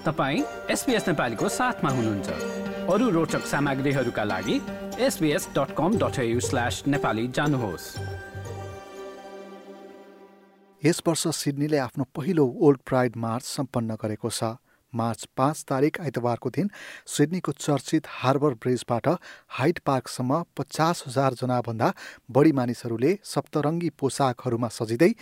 तपाईँ एसपिएस नेपालीको साथमा हुनुहुन्छ। अरू रोचक सामग्रीहरूका लागि SBS dot com dot slash Nepali जानुहोस्। यस वर्ष सिडनीले आफ्नो पहिलो ओल्ड प्राइड मार्च सम्पन्न गरेको छ। मार्च पाँच तारिक आइतबारको दिन सिडनीको चर्चित हार्बर ब्रिजबाट हाइट पार्कसम्म पचास हजारजनाभन्दा बढी मानिसहरूले सप्तरङ्गी पोसाकहरूमा सजिँदै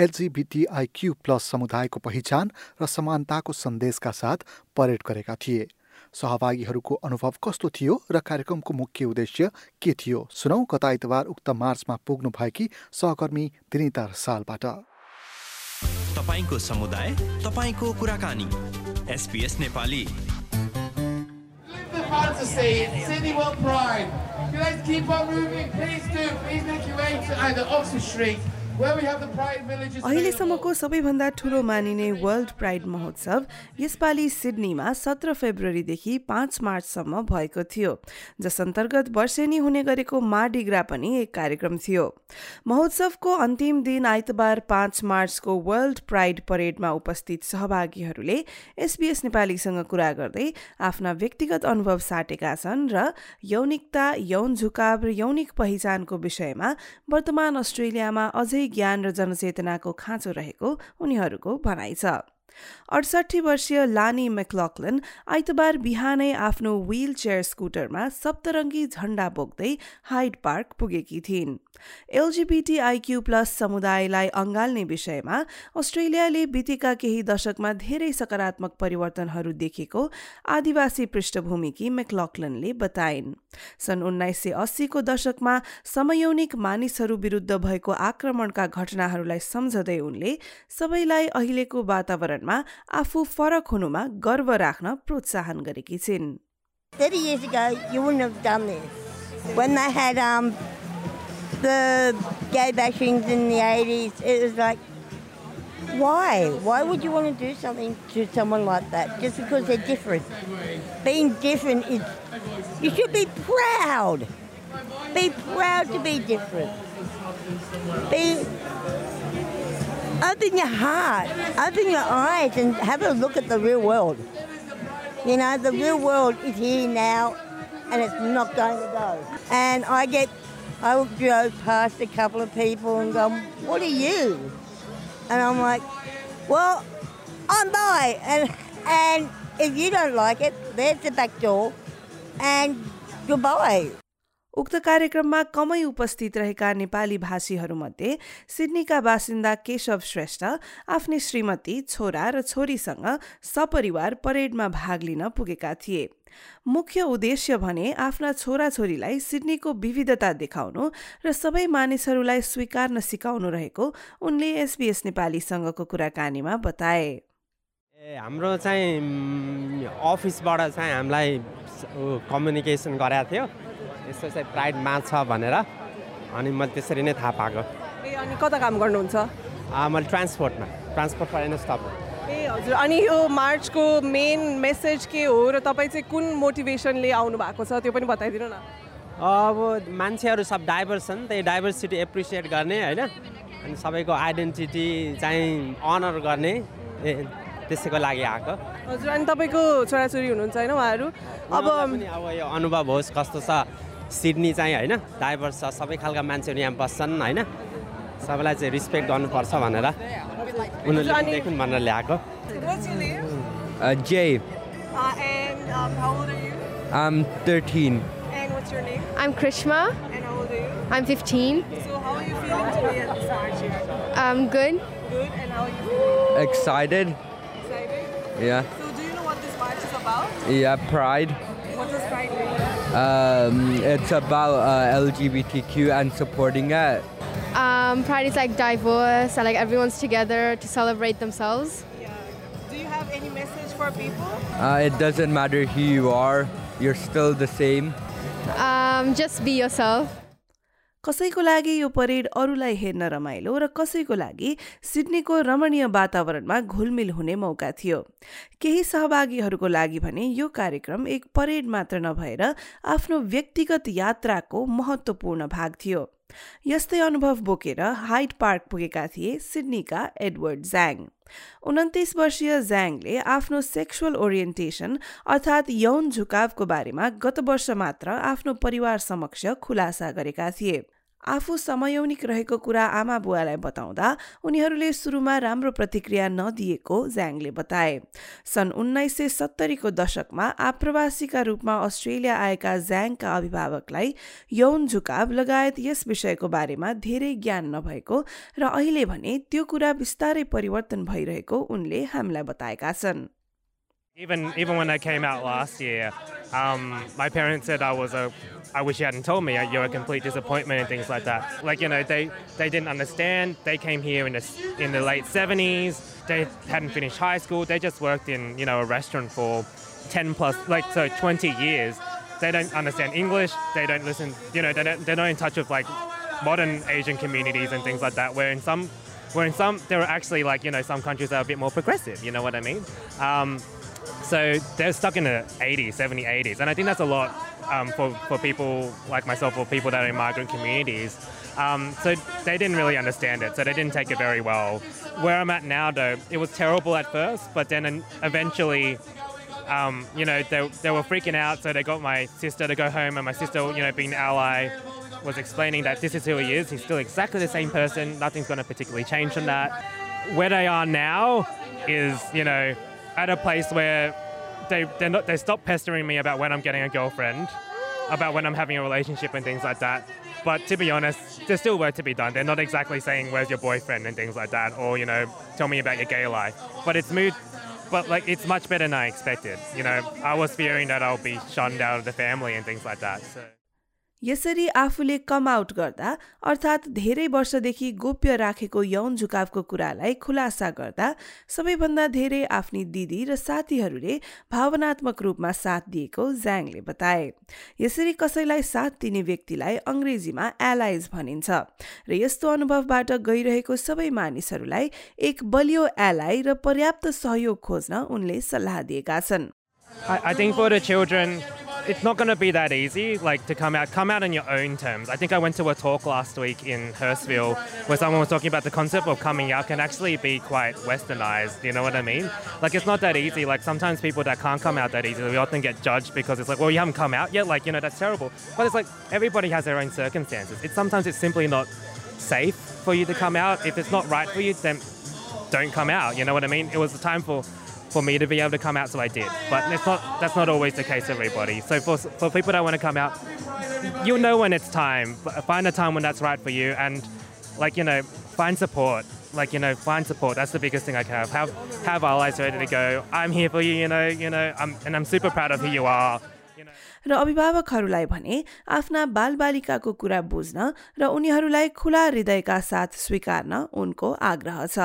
एलजिबिटिआइक्यू प्लस समुदायको पहिचान र समानताको सन्देशका साथ परेड गरेका थिए। सहभागीहरूको अनुभव कस्तो थियो र कार्यक्रमको मुख्य उद्देश्य के थियो सुनौ गत आइतबार उक्त मार्चमा पुग्नु भएकी सहकर्मी दिनिता सालबाट। तपाईँको समुदाय तपाईँको कुराकानी। SBS Nepali. Fantasy, Sydney World Pride. If you like to keep on moving, please do. Please make your way to either Oxford Street अहिलेसम्मको सबैभन्दा ठुलो मानिने वर्ल्ड प्राइड महोत्सव यसपालि सिडनीमा सत्र फेब्रुअरीदेखि पाँच मार्चसम्म भएको थियो जस अन्तर्गत वर्षेनी हुने गरेको माडिग्रा पनि एक कार्यक्रम थियो। महोत्सवको अन्तिम दिन आइतबार पाँच मार्चको वर्ल्ड प्राइड परेडमा उपस्थित सहभागीहरूले एसबीएस नेपालीसँग कुरा गर्दै आफ्ना व्यक्तिगत अनुभव साटेका छन् र यौनिकता यौन झुकाव र यौनिक पहिचानको विषयमा वर्तमान अस्ट्रेलियामा अझै ज्ञान र जनचेतनाको खाँचो रहेको उनीहरूको भनाइ छ। अडसठी वर्षीय लानी मेक्लकलन आइतबार बिहानै आफ्नो व्हील चेयर स्कुटरमा सप्तरङ्गी झण्डा बोक्दै हाइड पार्क पुगेकी थिइन्। एलजिबिटी आइक्यू प्लस समुदायलाई अँगाल्ने विषयमा अस्ट्रेलियाले बितेका केही दशकमा धेरै सकारात्मक परिवर्तनहरू देखेको आदिवासी पृष्ठभूमिकी मेक्लकलनले बताइन्। सन् उन्नाइस सय अस्सीको दशकमा समयौनिक मानिसहरू विरुद्ध भएको आक्रमणका घटनाहरूलाई सम्झँदै उनले सबैलाई अहिलेको वातावरणमा आफू फरक हुनुमा गर्व राख्न प्रोत्साहन गरेकी छिन् 30 years ago, you wouldn't have done this. When they had um, the gay bashings in the 80s, it was like, why? Why would you want to do something to someone like that just because they're different? Being different is, you should be proud. Be proud to be different. Be, open your heart, open your eyes, and have a look at the real world. You know, the real world is here now and it's not going to go. And I get I drove past a couple of people and go, what are you? And I'm like, well, I'm bi. And, and if you don't like it, there's the back door. And goodbye. उक्त कार्यक्रममा कमै उपस्थित रहेका नेपाली भाषीहरूमध्ये सिडनीका बासिन्दा केशव श्रेष्ठ आफ्नै श्रीमती छोरा र छोरीसँग सपरिवार परेडमा भाग लिन पुगेका थिए। मुख्य उद्देश्य भने आफ्ना छोराछोरीलाई सिडनीको विविधता देखाउनु र सबै मानिसहरूलाई स्वीकार्न सिकाउनु रहेको उनले एसबीएस नेपालीसँगको कुराकानीमा बताए। हाम्रो चाहिँ अफिसबाट चाहिँ हामीलाई कम्युनिकेसन गराएको थियो। यस्तो चाहिँ प्राइड मार्च छ भनेर। अनि मैले त्यसरी नै थाहा पाएको। ए अनि कता काम गर्नुहुन्छ? मैले ट्रान्सपोर्टमा। ट्रान्सपोर्ट फर स्टप ए हजुर। अनि यो मार्चको मेन मेसेज के हो र तपाईँ चाहिँ कुन मोटिभेसनले आउनु भएको छ त्यो पनि बताइदिनु न। अब मान्छेहरू सब डाइभर्स छन् त्यही डाइभर्सिटी एप्रिसिएट गर्ने होइन? अनि सबैको आइडेन्टिटी चाहिँ अनर गर्ने ए त्यसैको लागि आएको। हजुर अनि तपाईँको छोराछोरी हुनुहुन्छ होइन उहाँहरू? अब अब यो अनुभव होस् कस्तो छ? सिडनी चाहिँ होइन डाइभर्स छ सबै खालका मान्छेहरू यहाँ बस्छन् होइन सबैलाई चाहिँ रिस्पेक्ट गर्नुपर्छ भनेर उनीहरूले देखुन् भनेर ल्याएको Uh, Jay. Uh, and um, how old are you? I'm 13. And what's your name? I'm Krishma. And how old are you? I'm 15. So how are you feeling today at this march here? Um, good. Good. And how are you feeling? Excited. Excited? Yeah. So do you know what this march is about? Yeah, Pride. What does Pride mean? Um, it's about uh, LGBTQ and supporting it. Um, Pride is like diverse and like everyone's together to celebrate themselves. Yeah. Do you have any message for people? Uh, it doesn't matter who you are, you're still the same. Um, just be yourself. कसैको लागि यो parade अरूलाई हेर्न रमाइलो र कसैको लागि सिडनीको रमणीय वातावरणमा घुलमिल हुने मौका थियो। केही सहभागीहरूको लागि भने यो कार्यक्रम एक परेड मात्र नभएर आफ्नो व्यक्तिगत यात्राको महत्त्वपूर्ण भाग थियो। यस्तै अनुभव बोकेर हाइट पार्क पुगेका थिए सिडनीका एडवर्ड ज्याङ। उन्तिस वर्षीय ज्याङले आफ्नो सेक्सुअल ओरिएन्टेसन अर्थात् यौन झुकावको बारेमा गत वर्ष मात्र आफ्नो परिवार समक्ष खुलासा गरेका थिए। आफू समयौनिक रहेको कुरा आमा बुवालाई बताउँदा उनीहरूले सुरुमा राम्रो प्रतिक्रिया नदिएको ज्याङले बताए। सन् उन्नाइस सय सत्तरीको दशकमा आप्रवासीका रूपमा अस्ट्रेलिया आएका ज्याङका अभिभावकलाई यौन झुकाव लगायत यस विषयको बारेमा धेरै ज्ञान नभएको र अहिले भने त्यो कुरा बिस्तारै परिवर्तन भइरहेको उनले हामीलाई बताएका छन्। Even even when I came out last year, um, my parents said I was a. I wish you hadn't told me. You're a complete disappointment and things like that. Like you know, they they didn't understand. They came here in the in the late '70s. They hadn't finished high school. They just worked in you know a restaurant for 10 plus like so 20 years. They don't understand English. They don't listen. You know, they don't, they're not in touch with like modern Asian communities and things like that. Where in some where in some there are actually like you know some countries that are a bit more progressive. You know what I mean? Um, so they're stuck in the 80s, 70s, 80s. And I think that's a lot um, for, for people like myself or people that are in migrant communities. Um, so they didn't really understand it, so they didn't take it very well. Where I'm at now, though, it was terrible at first, but then eventually, um, you know, they, they were freaking out, so they got my sister to go home, and my sister, you know, being an ally, was explaining that this is who he is. He's still exactly the same person. Nothing's going to particularly change from that. Where they are now is, you know, at a place where they not they stop pestering me about when I'm getting a girlfriend, about when I'm having a relationship and things like that. But to be honest, there's still work to be done. They're not exactly saying where's your boyfriend and things like that, or you know, tell me about your gay life. But it's moved. But like it's much better than I expected. You know, I was fearing that I'll be shunned out of the family and things like that. So. यसरी आफूले come out गर्दा अर्थात् धेरै वर्षदेखि गोप्य राखेको यौन झुकावको कुरालाई खुलासा गर्दा सबैभन्दा धेरै आफ्नी दिदी र साथीहरूले भावनात्मक रूपमा साथ दिएको ज्याङले बताए। यसरी कसैलाई साथ दिने व्यक्तिलाई अङ्ग्रेजीमा एलाइज भनिन्छ र यस्तो अनुभवबाट गइरहेको सबै मानिसहरूलाई एक बलियो एलाइ र पर्याप्त सहयोग खोज्न उनले सल्लाह दिएका छन्। I, I think for the children, it's not going to be that easy, like to come out, come out on your own terms. I think I went to a talk last week in Hurstville where someone was talking about the concept of coming out can actually be quite westernized. You know what I mean? Like it's not that easy. Like sometimes people that can't come out that easily, we often get judged because it's like, well, you haven't come out yet. Like you know, that's terrible. But it's like everybody has their own circumstances. It's sometimes it's simply not safe for you to come out. If it's not right for you, then don't come out. You know what I mean? It was the time for for me to be able to come out, so I did. But it's not that's not always the case for everybody. So for for people that want to come out, you'll know when it's time. Find a time when that's right for you, and like you know, find support. Like you know, find support. That's the biggest thing I can have. Have have allies ready to go. I'm here for you. You know, you know, I'm, and I'm super proud of who you are. र अभिभावकहरूलाई भने आफ्ना बालबालिकाको कुरा बुझ्न र उनीहरूलाई खुला हृदयका साथ स्वीकार्न उनको आग्रह छ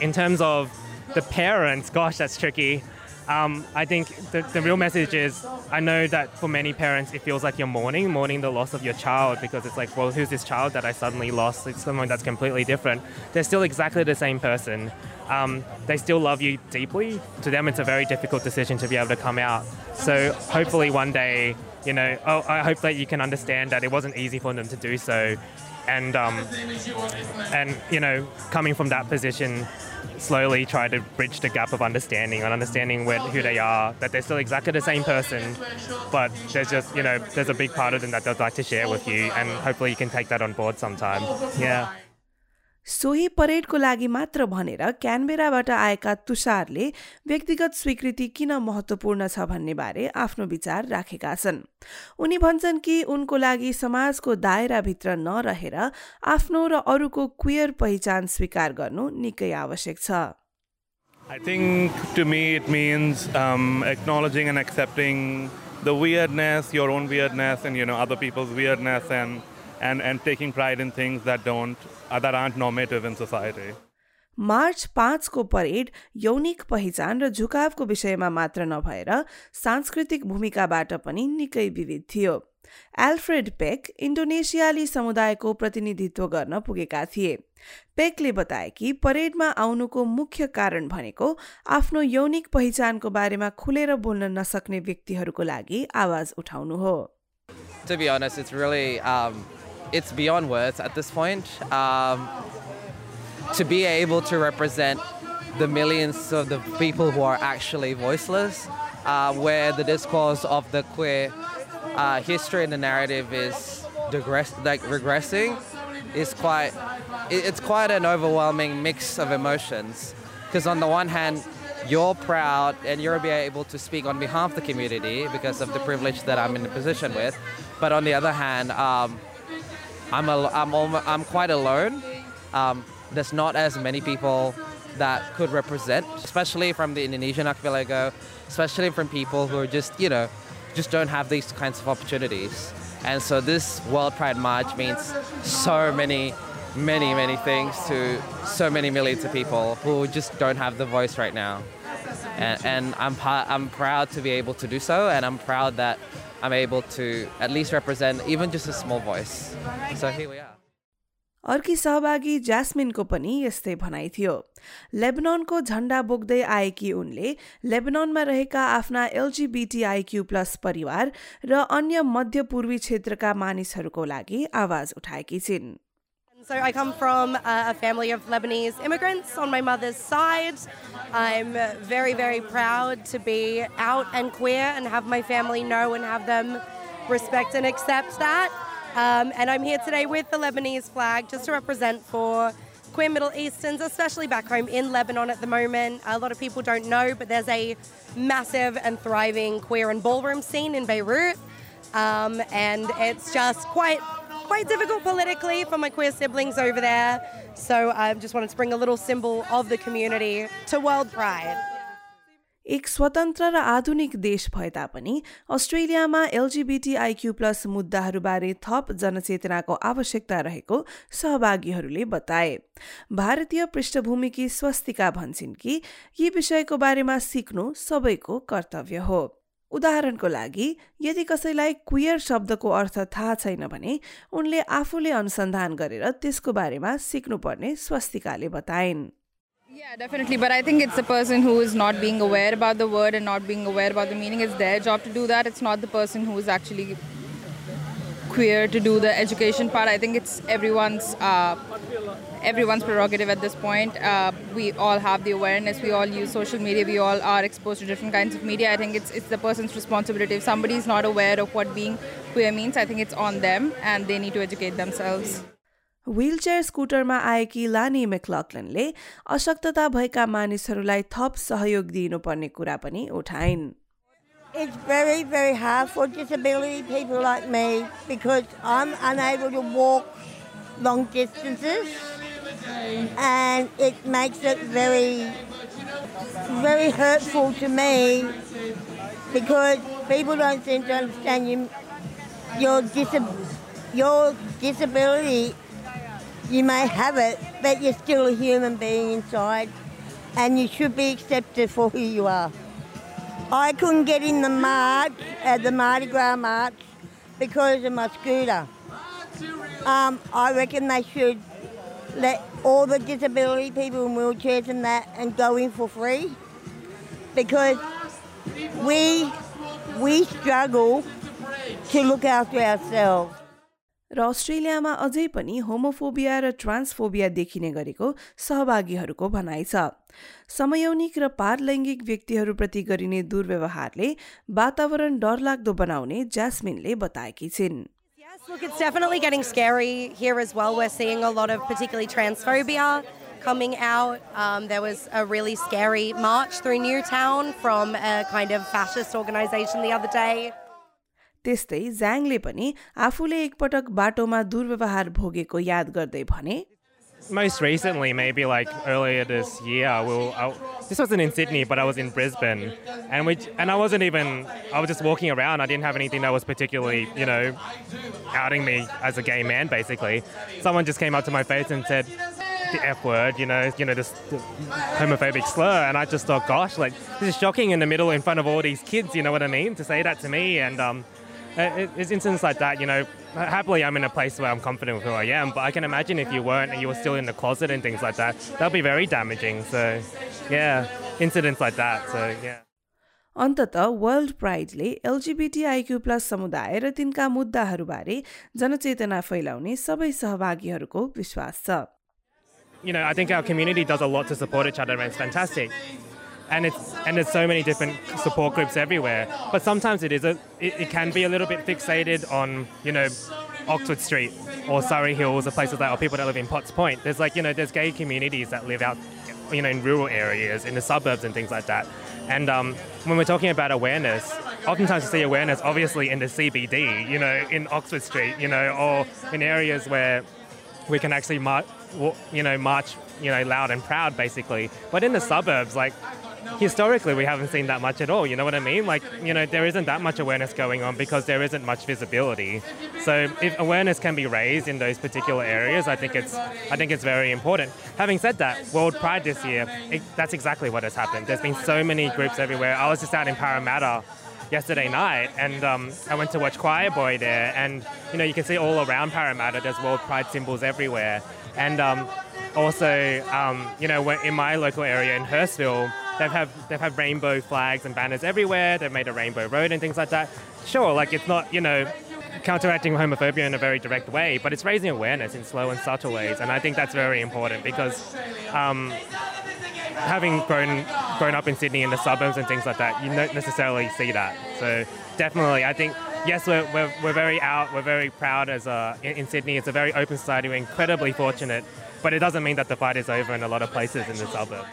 in terms of the parents, gosh, that's tricky. Um, I think the, the real message is I know that for many parents it feels like you're mourning, mourning the loss of your child because it's like, well, who's this child that I suddenly lost? It's someone that's completely different. They're still exactly the same person. Um, they still love you deeply. To them, it's a very difficult decision to be able to come out. So hopefully one day, you know, oh, I hope that you can understand that it wasn't easy for them to do so. And, um, and you know, coming from that position, slowly try to bridge the gap of understanding and understanding where, who they are, that they're still exactly the same person, but there's just, you know, there's a big part of them that they'd like to share with you, and hopefully you can take that on board sometime. Yeah. सोही परेडको लागि मात्र भनेर क्यानबेराबाट आएका तुषारले व्यक्तिगत स्वीकृति किन महत्त्वपूर्ण छ भन्ने बारे आफ्नो विचार राखेका छन्। उनी भन्छन् कि उनको लागि समाजको दायराभित्र नरहेर आफ्नो र अरूको क्वियर पहिचान स्वीकार गर्नु निकै आवश्यक छ। Me it means um, acknowledging and accepting the weirdness, your own weirdness, and you know other people's weirdness, and and taking pride in things that don't that aren't normative in society. March पाँचको parade यौनिक पहिचान र झुकावको विषयमा मात्र नभएर सांस्कृतिक भूमिकाबाट पनि निकै विविध थियो। एल्फ्रेड पेक इन्डोनेसियाली समुदायको प्रतिनिधित्व गर्न पुगेका थिए। पेकले बताए कि परेडमा आउनुको मुख्य कारण भनेको आफ्नो यौनिक पहिचानको बारेमा खुलेर बोल्न नसक्ने व्यक्तिहरूको लागि आवाज उठाउनु हो। To be honest, it's beyond words at this point. Um, to be able to represent the millions of the people who are actually voiceless, uh, where the discourse of the queer uh, history and the narrative is digress- like regressing, is quite. It's quite an overwhelming mix of emotions. Because on the one hand, you're proud and you're be able to speak on behalf of the community because of the privilege that I'm in the position with. But on the other hand, um, I'm, a, I'm, I'm quite alone. Um, there's not as many people that could represent, especially from the Indonesian archipelago, especially from people who are just, you know, just don't have these kinds of opportunities. And so this World Pride March means so many, many, many things to so many millions of people who just don't have the voice right now. And, and I'm, I'm proud to be able to do so, and I'm proud that I'm able to at least represent even just a small voice. So here we are. Arki सहभागी ज्यास्मिनको पनि यस्तै भनाइ थियो लेबननको झण्डा बोक्दै आएकी उनले लेबननमा रहेका आफ्ना एलजिबिटिआइक्यू प्लस परिवार र अन्य मध्यपूर्वी क्षेत्रका मानिसहरूको लागि आवाज उठाएकी छिन् So I come from a family of Lebanese immigrants on my mother's side. I'm very, very proud to be out and queer and have my family know and have them respect and accept that. Um, and I'm here today with the Lebanese flag just to represent for queer Middle Easterns, especially back home in Lebanon at the moment. A lot of people don't know, but there's a massive and thriving queer and ballroom scene in Beirut. Um, and it's just quite quite difficult politically for my queer siblings over there. So I just wanted to bring a little symbol of the community to World Pride. एक स्वतन्त्र र आधुनिक देश भए तापनि अस्ट्रेलियामा LGBTIQ plus मुद्दाहरूबारे थप जनचेतनाको आवश्यकता रहेको सहभागीहरूले बताए भारतीय पृष्ठभूमिकी स्वस्तिका भन्छन् कि यी विषयको बारेमा सिक्नु सबैको कर्तव्य हो उदाहरणको लागि यदि कसैलाई क्वियर शब्दको अर्थ थाहा छैन भने उनले आफूले अनुसन्धान गरेर त्यसको बारेमा सिक्नुपर्ने स्वस्तिकाले बताइन् Yeah, definitely. But I think it's the person who is not being aware about the word and not being aware about the meaning. It's their job to do that. It's not the person who is actually queer to do the education part. I think it's everyone's uh, everyone's prerogative at this point. Uh, we all have the awareness. We all use social media. We all are exposed to different kinds of media. I think it's it's the person's responsibility. If somebody is not aware of what being queer means, I think it's on them, and they need to educate themselves. Wheelchair स्कुटरमा आएकी Lani मेक्लकलनले अशक्तता भएका मानिसहरूलाई थप सहयोग दिनुपर्ने कुरा पनि उठाइन् It's very, very hard for disability people like me because I'm unable to walk long distances and it makes it very, very hurtful to me because people don't seem to understand you, your, disab- your disability you may have it, but you're still a human being inside, and you should be accepted for who you are. I couldn't get in the march, at the Mardi Gras march, because of my scooter. Um, I reckon they should let all the disability people in wheelchairs and that and go in for free, because we we struggle to look after ourselves. र अस्ट्रेलियामा अझै पनि homophobia र ट्रान्सफोबिया देखिने गरेको सहभागीहरूको भनाइ छ। समयौनिक र पारलैङ्गिक व्यक्तिहरूप्रति गरिने दुर्व्यवहारले वातावरण डरलाग्दो बनाउने ज्यास्मिनले बताएकी छिन्। Look, it's definitely getting scary here as well. We're seeing a lot of particularly transphobia coming out. Um, there was a really scary march through Newtown from a kind of fascist organization the other day. त्यस्तै ज्याङले पनि आफूले एकपटक बाटोमा दुर्व्यवहार भोगेको याद गर्दै भने most recently, maybe like earlier this year, we'll, I, this wasn't in Sydney, but I was in Brisbane, and we and I wasn't even I was just walking around. I didn't have anything that was particularly you know outing me as a gay man. Basically, someone just came up to my face and said the F word, you know, you know, this homophobic slur, and I just thought, gosh, like this is shocking in the middle in front of all these kids. You know what I mean? To say that to me, and um, it's incidents like that, you know, happily I'm in a place where I'm confident with who I am, but I can imagine if you weren't and you were still in the closet and things like that, that'll be very damaging. So, yeah, incidents like that. So, yeah. अन्तत world प्राइडले LGBTIQ plus समुदाय र तिनका मुद्दाहरूबारे जनचेतना फैलाउने सबै सहभागीहरूको विश्वास छ You know, I think our community does a lot to support each other and it's fantastic. And it's and there's so many different support groups everywhere. But sometimes it is a it, it can be a little bit fixated on, you know, Oxford Street or Surry Hills or places like or people that live in Potts Point. There's like, you know, there's gay communities that live out you know, in rural areas, in the suburbs and things like that. And um, when we're talking about awareness, oftentimes you see awareness obviously in the CBD, you know, in Oxford Street, you know, or in areas where we can actually march, you know, march, you know, loud and proud, basically. But in the suburbs, like historically we haven't seen that much at all you know what i mean? Like you know there isn't that much awareness going on because there isn't much visibility. So if awareness can be raised in those particular areas i think it's i think it's very important. Having said that world pride this year it, that's exactly what has happened. There's been so many groups everywhere. I was just out in parramatta yesterday night and um, I went to watch Choir Boy there and you know you can see all around Parramatta there's World Pride symbols everywhere. And um, also um, you know in my local area in Hurstville they've have they've had rainbow flags and banners everywhere. They've made a rainbow road and things like that. Sure, like it's not you know counteracting homophobia in a very direct way, but it's raising awareness in slow and subtle ways, and I think that's very important because. Um, having grown grown up in Sydney in the suburbs and things like that, you don't necessarily see that. So definitely, I think yes, we're, we're, we're very out, we're very proud as a, in, in Sydney. It's a very open society. We're incredibly fortunate, but it doesn't mean that the fight is over in a lot of places in the suburbs.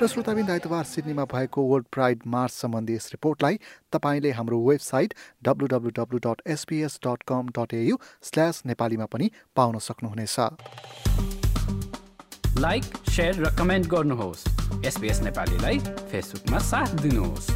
र श्रोताबिन्द आइतबार सिडनीमा भएको world pride मार्च सम्बन्धी yes रिपोर्टलाई तपाईँले हाम्रो website W W W dot SBS dot com dot AU slash नेपालीमा पनि पाउन सक्नुहुनेछ। लाइक सेयर र कमेन्ट गर्नुहोस्। एसपिएस नेपालीलाई फेसबुकमा साथ दिनुहोस्।